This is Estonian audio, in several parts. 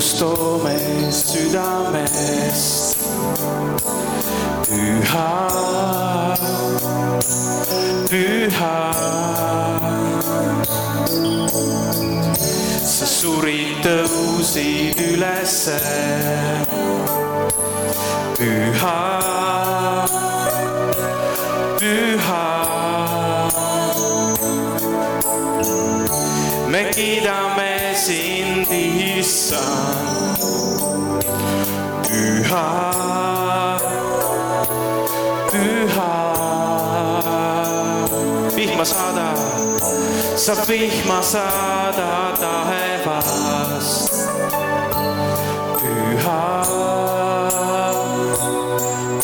kiitust toome südamest. püha, püha. sa surid, tõusid ülesse. püha, püha me kiidame sind, issand. püha, püha. vihma saada, sa vihma saada taevast. püha,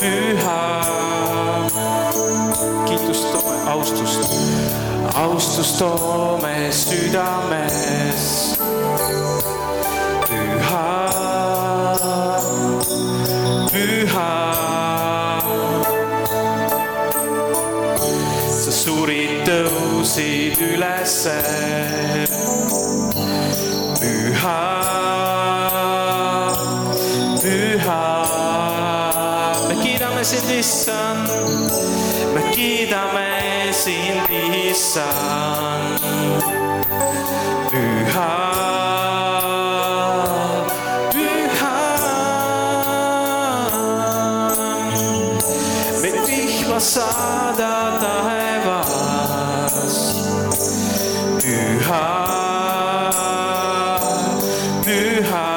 püha. kiitust, austust austust toome südames. püha, püha. sa surid, tõusid ülesse. püha, püha. me kiidame sind, issand, me kiidame sind, issand. püha, püha. meid vihma saada taevast. püha, püha. püha,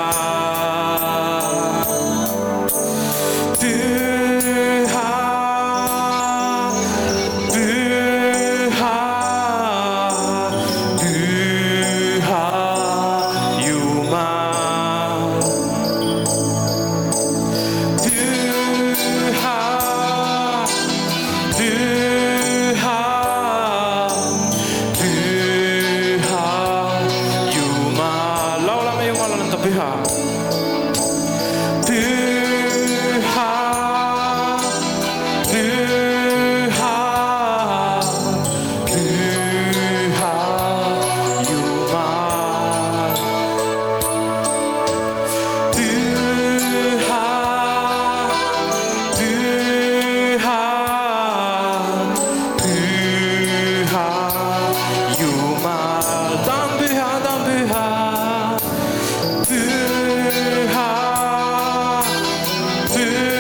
püha,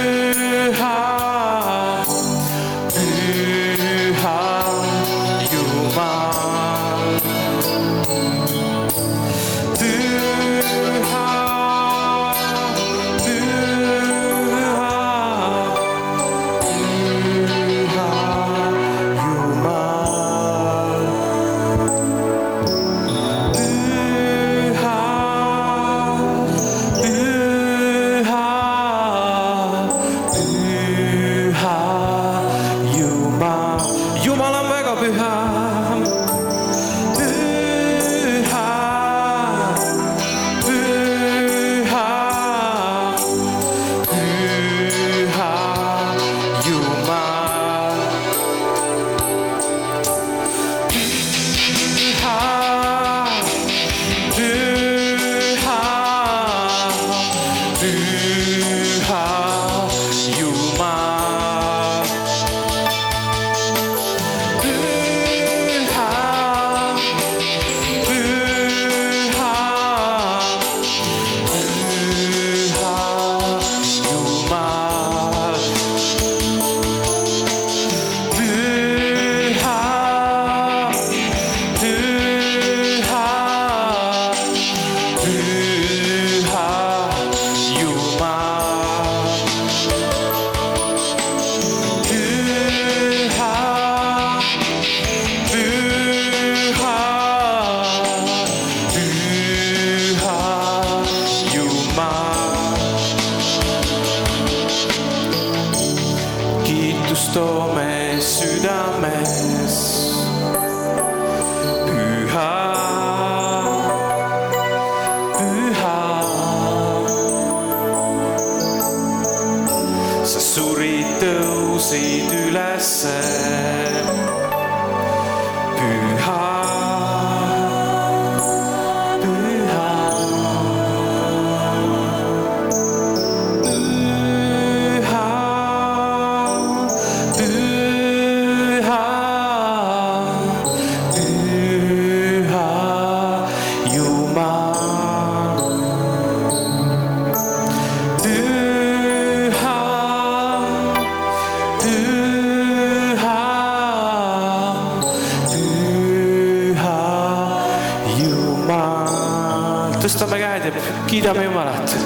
Kidame Marat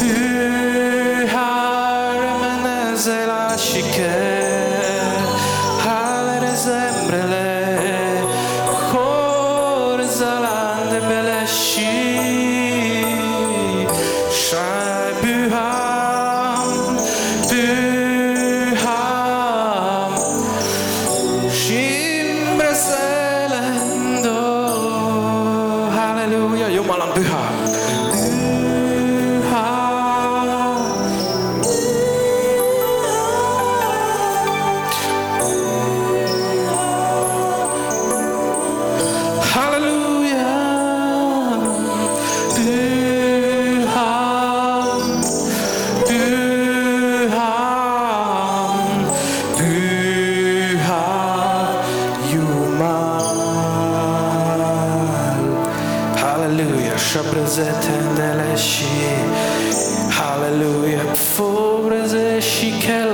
Büyüher menezel aşike Haler zemrele Kor zalande beleşi Şabüham Büham Şimre selendo Hallelujah Yo malam Lascia presente delle sci Hallelujah. Fubreze sci che